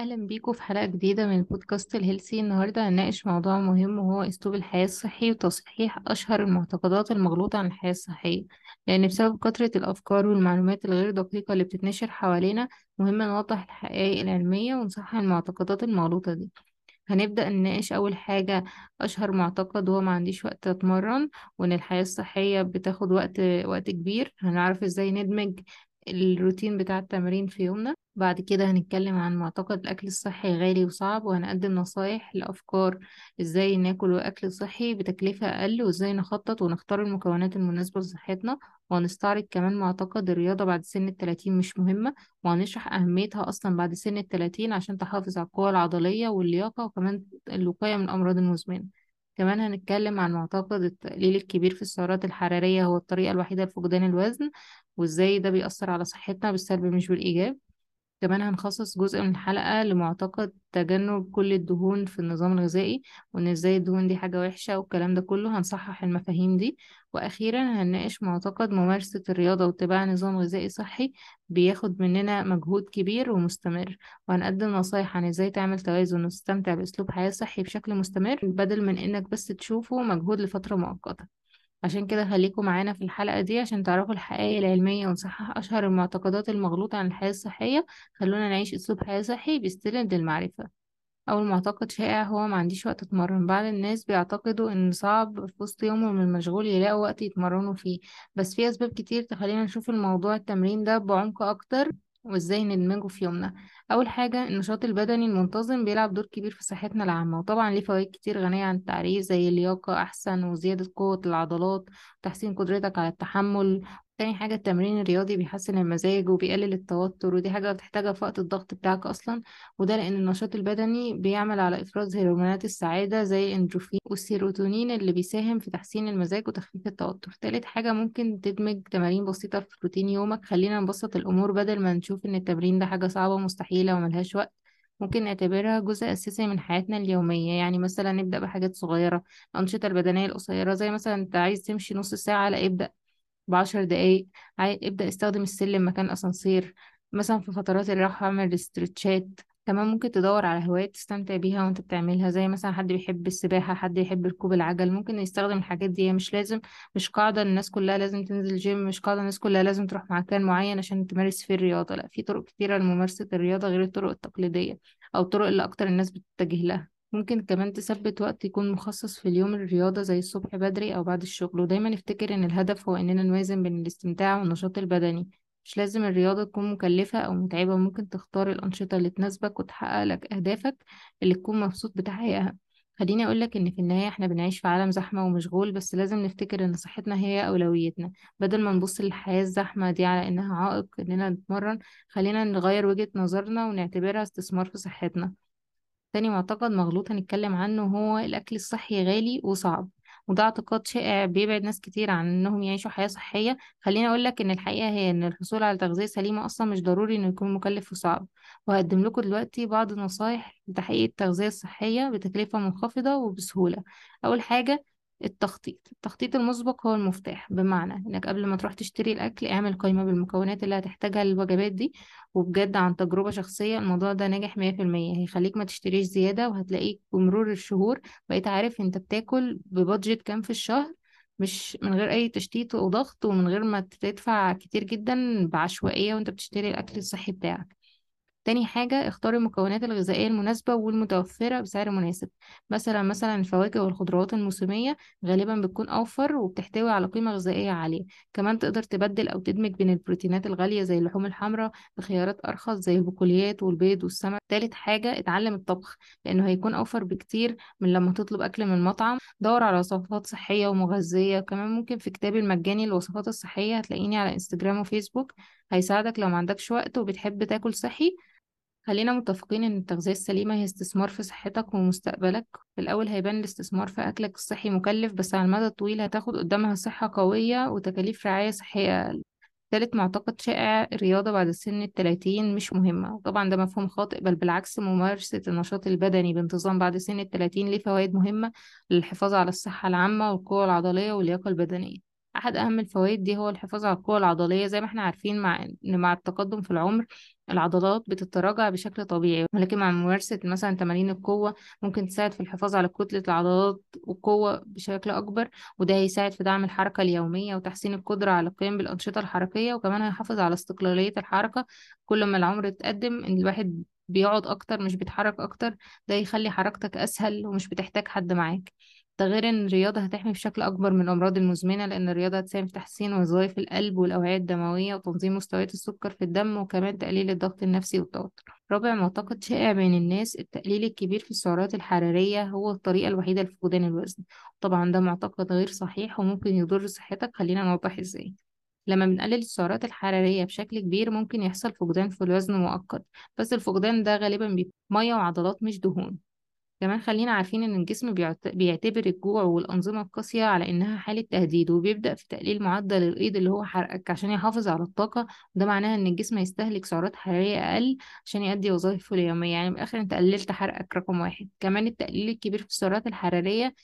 أهلا بيكم في حلقة جديدة من بودكاست الهيلسي النهاردة هنناقش موضوع مهم وهو أسلوب الحياة الصحي وتصحيح أشهر المعتقدات المغلوطة عن الحياة الصحية. لأن بسبب كثرة الأفكار والمعلومات الغير دقيقة اللي بتتنشر حوالينا مهم نوضح الحقائق العلمية ونصحح المعتقدات المغلوطة دي. هنبدأ نناقش أول حاجة أشهر معتقد هو ما عنديش وقت أتمرن وإن الحياة الصحية بتاخد وقت وقت كبير. هنعرف إزاي ندمج الروتين بتاع التمرين في يومنا. بعد كده هنتكلم عن معتقد الأكل الصحي غالي وصعب وهنقدم نصايح لأفكار إزاي ناكل أكل صحي بتكلفة أقل وإزاي نخطط ونختار المكونات المناسبة لصحتنا. وهنستعرض كمان معتقد الرياضة بعد سن التلاتين مش مهمة وهنشرح أهميتها أصلا بعد سن التلاتين عشان تحافظ على القوة العضلية واللياقة وكمان الوقاية من الأمراض المزمنة. كمان هنتكلم عن معتقد التقليل الكبير في السعرات الحرارية هو الطريقة الوحيدة لفقدان الوزن وإزاي ده بيأثر على صحتنا بالسلب مش بالإيجاب. كمان هنخصص جزء من الحلقة لمعتقد تجنب كل الدهون في النظام الغذائي وإن إزاي الدهون دي حاجة وحشة والكلام ده كله هنصحح المفاهيم دي. وأخيرا هنناقش معتقد ممارسة الرياضة واتباع نظام غذائي صحي بياخد مننا مجهود كبير ومستمر. وهنقدم نصايح عن إزاي تعمل توازن وتستمتع بأسلوب حياة صحي بشكل مستمر بدل من إنك بس تشوفه مجهود لفترة مؤقتة. عشان كده خليكم معانا في الحلقة دي عشان تعرفوا الحقائق العلمية ونصحح أشهر المعتقدات المغلوطة عن الحياة الصحية. خلونا نعيش أسلوب حياة صحي بيستند للمعرفة أول معتقد شائع هو ما عنديش وقت أتمرن بعض الناس بيعتقدوا إن صعب في وسط يومهم المشغول يلاقوا وقت يتمرنوا فيه بس في أسباب كتير تخلينا نشوف الموضوع التمرين ده بعمق أكتر وإزاي ندمجه في يومنا. أول حاجة النشاط البدني المنتظم بيلعب دور كبير في صحتنا العامة وطبعا ليه فوائد كتير غنية عن التعريف زي اللياقة أحسن وزيادة قوة العضلات وتحسين قدرتك على التحمل تاني حاجة التمرين الرياضي بيحسن المزاج وبيقلل التوتر ودي حاجة بتحتاجها في وقت الضغط بتاعك أصلا وده لأن النشاط البدني بيعمل على إفراز هرمونات السعادة زي الإندروفين والسيروتونين اللي بيساهم في تحسين المزاج وتخفيف التوتر. تالت حاجة ممكن تدمج تمارين بسيطة في روتين يومك خلينا نبسط الأمور بدل ما نشوف إن التمرين ده حاجة صعبة مستحيلة وملهاش وقت ممكن نعتبرها جزء أساسي من حياتنا اليومية. يعني مثلا نبدأ بحاجات صغيرة الأنشطة البدنية القصيرة زي مثلا أنت عايز تمشي نص ساعة لا ابدأ بعشر دقايق. ابدأ استخدم السلم مكان أسانسير. مثلا في فترات الراحة اعمل استرتشات. كمان ممكن تدور على هوايات تستمتع بيها وانت بتعملها زي مثلا حد بيحب السباحة حد يحب ركوب العجل ممكن يستخدم الحاجات دي. مش لازم مش قاعدة الناس كلها لازم تنزل جيم مش قاعدة الناس كلها لازم تروح مكان معين عشان تمارس فيه الرياضة. لا في طرق كتيرة لممارسة الرياضة غير الطرق التقليدية أو الطرق اللي أكتر الناس بتتجه لها. ممكن كمان تثبت وقت يكون مخصص في اليوم للرياضة زي الصبح بدري أو بعد الشغل. ودايما نفتكر إن الهدف هو إننا نوازن بين الاستمتاع والنشاط البدني. مش لازم الرياضة تكون مكلفة أو متعبة ممكن تختار الأنشطة اللي تناسبك وتحقق لك أهدافك اللي تكون مبسوط بتحقيقها. خليني أقولك إن في النهاية إحنا بنعيش في عالم زحمة ومشغول بس لازم نفتكر إن صحتنا هي أولويتنا. بدل ما نبص للحياة الزحمة دي على إنها عائق إننا نتمرن خلينا نغير وجهة نظرنا ونعتبرها استثمار في صحتنا. تاني معتقد مغلوط هنتكلم عنه هو الأكل الصحي غالي وصعب. وده اعتقاد شائع بيبعد ناس كتير عن إنهم يعيشوا حياة صحية. خليني أقول لك إن الحقيقة هي إن الحصول على تغذية سليمة أصلا مش ضروري إنه يكون مكلف وصعب. وهقدم لكم دلوقتي بعض النصايح لتحقيق التغذية الصحية بتكلفة منخفضة وبسهولة. أول حاجة التخطيط. التخطيط المسبق هو المفتاح. بمعنى إنك قبل ما تروح تشتري الأكل اعمل قائمة بالمكونات اللي هتحتاجها للوجبات دي وبجد عن تجربة شخصية الموضوع ده ناجح مية في المية. هيخليك ما تشتريش زيادة وهتلاقيك بمرور الشهور بقيت عارف انت بتاكل ببادجت كام في الشهر مش من غير أي تشتيت وضغط ومن غير ما تدفع كتير جدا بعشوائية وانت بتشتري الأكل الصحي بتاعك. تاني حاجة اختار المكونات الغذائية المناسبة والمتوفرة بسعر مناسب. مثلا مثلا الفواكه والخضروات الموسمية غالبا بتكون أوفر وبتحتوي على قيمة غذائية عالية. كمان تقدر تبدل أو تدمج بين البروتينات الغالية زي اللحوم الحمراء بخيارات أرخص زي البقوليات والبيض والسمك. تالت حاجة اتعلم الطبخ لأنه هيكون أوفر بكتير من لما تطلب أكل من مطعم. دور على وصفات صحية ومغذية. كمان ممكن في كتابي المجاني للوصفات الصحية هتلاقيني على إنستجرام وفيسبوك. هيساعدك لو ما عندكش وقت وبتحب تاكل صحي. خلينا متفقين إن التغذية السليمة هي استثمار في صحتك ومستقبلك. في الأول هيبان الاستثمار في أكلك الصحي مكلف بس على المدى الطويل هتاخد قدامها صحة قوية وتكاليف رعاية صحية أقل. ثالث معتقد شائع الرياضة بعد سن التلاتين مش مهمة. طبعا ده مفهوم خاطئ بل بالعكس ممارسة النشاط البدني بانتظام بعد سن التلاتين ليه فوائد مهمة للحفاظ على الصحة العامة والقوة العضلية واللياقة البدنية. أحد أهم الفوائد دي هو الحفاظ على القوة العضلية. زي ما إحنا عارفين مع إن مع التقدم في العمر العضلات بتتراجع بشكل طبيعي ولكن مع ممارسة مثلا تمارين القوة ممكن تساعد في الحفاظ على كتلة العضلات والقوة بشكل أكبر وده هيساعد في دعم الحركة اليومية وتحسين القدرة على القيام بالأنشطة الحركية وكمان هيحافظ على استقلالية الحركة. كل ما العمر اتقدم إن الواحد بيقعد أكتر مش بيتحرك أكتر ده يخلي حركتك أسهل ومش بتحتاج حد معاك. ده غير إن الرياضة هتحمي بشكل أكبر من الأمراض المزمنة لأن الرياضة هتساهم في تحسين وظائف القلب والأوعية الدموية وتنظيم مستويات السكر في الدم وكمان تقليل الضغط النفسي والتوتر. رابع معتقد شائع بين الناس التقليل الكبير في السعرات الحرارية هو الطريقة الوحيدة لفقدان الوزن. طبعا ده معتقد غير صحيح وممكن يضر صحتك خلينا نوضح إزاي. لما بنقلل السعرات الحرارية بشكل كبير ممكن يحصل فقدان في الوزن مؤقت بس الفقدان ده غالبا بيبقى مية وعضلات مش دهون. كمان خلينا عارفين إن الجسم بيعت- بيعتبر الجوع والأنظمة القاسية على إنها حالة تهديد وبيبدأ في تقليل معدل الإيض اللي هو حرقك عشان يحافظ على الطاقة. وده معناه إن الجسم يستهلك سعرات حرارية أقل عشان يؤدي وظائفه اليومية. يعني من الآخر أنت قللت حرقك رقم واحد. كمان التقليل الكبير في السعرات الحرارية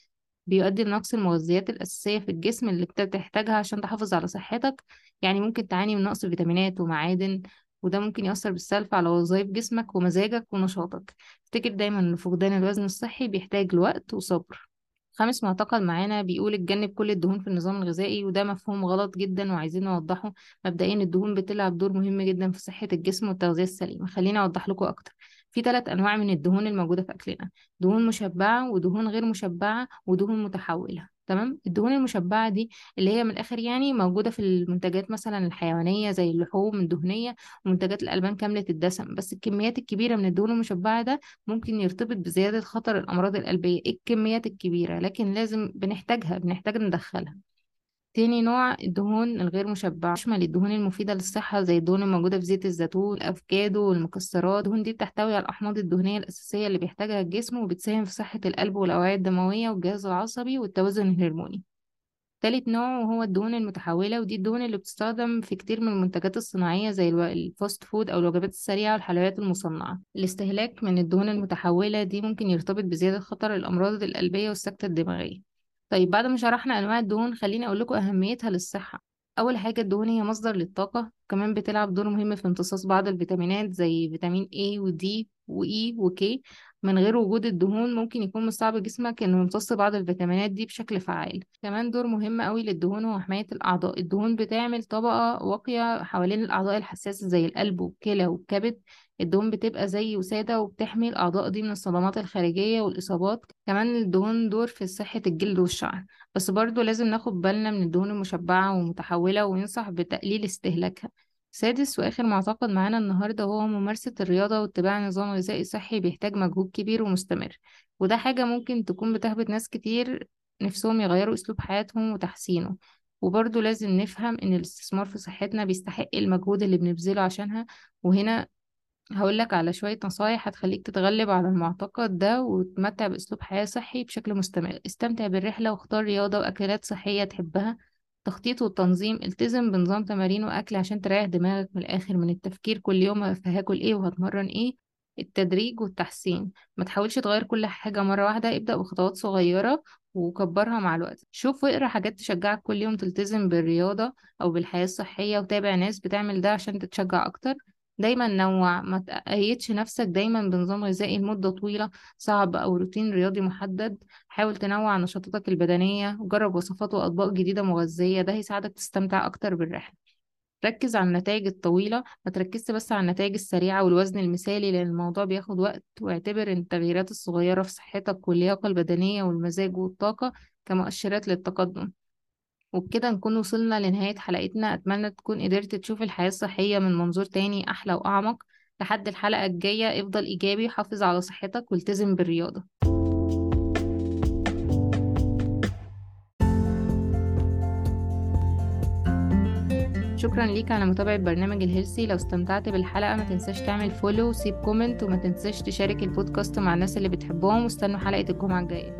بيؤدي لنقص المغذيات الأساسية في الجسم اللي بتحتاجها عشان تحافظ على صحتك. يعني ممكن تعاني من نقص فيتامينات ومعادن وده ممكن يأثر بالسلب على وظائف جسمك ومزاجك ونشاطك. افتكر دايما إن فقدان الوزن الصحي بيحتاج لوقت وصبر. خامس معتقد معانا بيقول اتجنب كل الدهون في النظام الغذائي وده مفهوم غلط جدا وعايزين نوضحه. مبدئيا الدهون بتلعب دور مهم جدا في صحة الجسم والتغذية السليمة. خليني أوضح لكم أكتر. في ثلاث أنواع من الدهون الموجودة في أكلنا دهون مشبعة ودهون غير مشبعة ودهون متحولة. تمام؟ الدهون المشبعة دي اللي هي من الآخر يعني موجودة في المنتجات مثلا الحيوانية زي اللحوم الدهنية ومنتجات الألبان كاملة الدسم. بس الكميات الكبيرة من الدهون المشبعة ده ممكن يرتبط بزيادة خطر الأمراض القلبية. إيه الكميات الكبيرة؟ لكن لازم بنحتاجها بنحتاج ندخلها. تاني نوع الدهون الغير مشبعة تشمل الدهون المفيدة للصحة زي الدهون الموجودة في زيت الزيتون الأفوكادو والمكسرات الدهون دي بتحتوي على الأحماض الدهنية الأساسية اللي بيحتاجها الجسم وبتساهم في صحة القلب والأوعية الدموية والجهاز العصبي والتوازن الهرموني. تالت نوع وهو الدهون المتحولة ودي الدهون اللي بتستخدم في كتير من المنتجات الصناعية زي ال fast food أو الوجبات السريعة والحلويات المصنعة. الاستهلاك من الدهون المتحولة دي ممكن يرتبط بزيادة خطر الأمراض القلبية والسكتة الدماغية. طيب بعد ما شرحنا أنواع الدهون خليني أقول لكم أهميتها للصحة. أول حاجة الدهون هي مصدر للطاقة كمان بتلعب دور مهم في امتصاص بعض الفيتامينات زي فيتامين A و D و E و K. من غير وجود الدهون ممكن يكون من صعب جسمك إنه يمتص بعض الفيتامينات دي بشكل فعال. كمان دور مهم قوي للدهون هو حماية الأعضاء. الدهون بتعمل طبقة واقية حوالين الأعضاء الحساسة زي القلب والكلى والكبد. الدهون بتبقى زي وسادة وبتحمي الأعضاء دي من الصدمات الخارجية والإصابات. كمان الدهون دور في صحة الجلد والشعر. بس برضو لازم ناخد بالنا من الدهون المشبعة ومتحولة وينصح بتقليل استهلاكها. سادس وآخر معتقد معانا النهاردة هو ممارسة الرياضة واتباع نظام غذائي صحي بيحتاج مجهود كبير ومستمر وده حاجة ممكن تكون بتهبط ناس كتير نفسهم يغيروا أسلوب حياتهم وتحسينه وبرضه لازم نفهم إن الاستثمار في صحتنا بيستحق المجهود اللي بنبذله عشانها وهنا هقولك على شوية نصايح هتخليك تتغلب على المعتقد ده وتمتع بأسلوب حياة صحي بشكل مستمر استمتع بالرحلة واختار رياضة وأكلات صحية تحبها تخطيط والتنظيم التزم بنظام تمارين وأكل عشان تريح دماغك من الآخر من التفكير كل يوم هاكل إيه وهتمرن إيه التدريج والتحسين. ما تحاولش تغير كل حاجة مرة واحدة ابدأ بخطوات صغيرة وكبرها مع الوقت. شوف واقرأ حاجات تشجعك كل يوم تلتزم بالرياضة أو بالحياة الصحية وتابع ناس بتعمل ده عشان تتشجع أكتر. دايما نوع ما تقيدش نفسك دايما بنظام غذائي لمدة طويلة صعب أو روتين رياضي محدد. حاول تنوع نشاطاتك البدنية وجرب وصفات وأطباق جديدة مغذية ده هيساعدك تستمتع أكتر بالرحلة. ركز على النتائج الطويلة ما تركزش بس على النتائج السريعة والوزن المثالي لأن الموضوع بياخد وقت. واعتبر إن التغييرات الصغيرة في صحتك واللياقة البدنية والمزاج والطاقة كمؤشرات للتقدم. وبكده نكون وصلنا لنهاية حلقتنا. أتمنى تكون قدرت تشوف الحياة الصحية من منظور تاني أحلى وأعمق. لحد الحلقة الجاية افضل إيجابي حافظ على صحتك والتزم بالرياضة. شكرا ليك على متابعة برنامج ال healthy. لو استمتعت بالحلقة ما تنساش تعمل follow وسيب comment وما تنساش تشارك البودكاست مع الناس اللي بتحبهم. واستنوا حلقة الجمعة الجاية.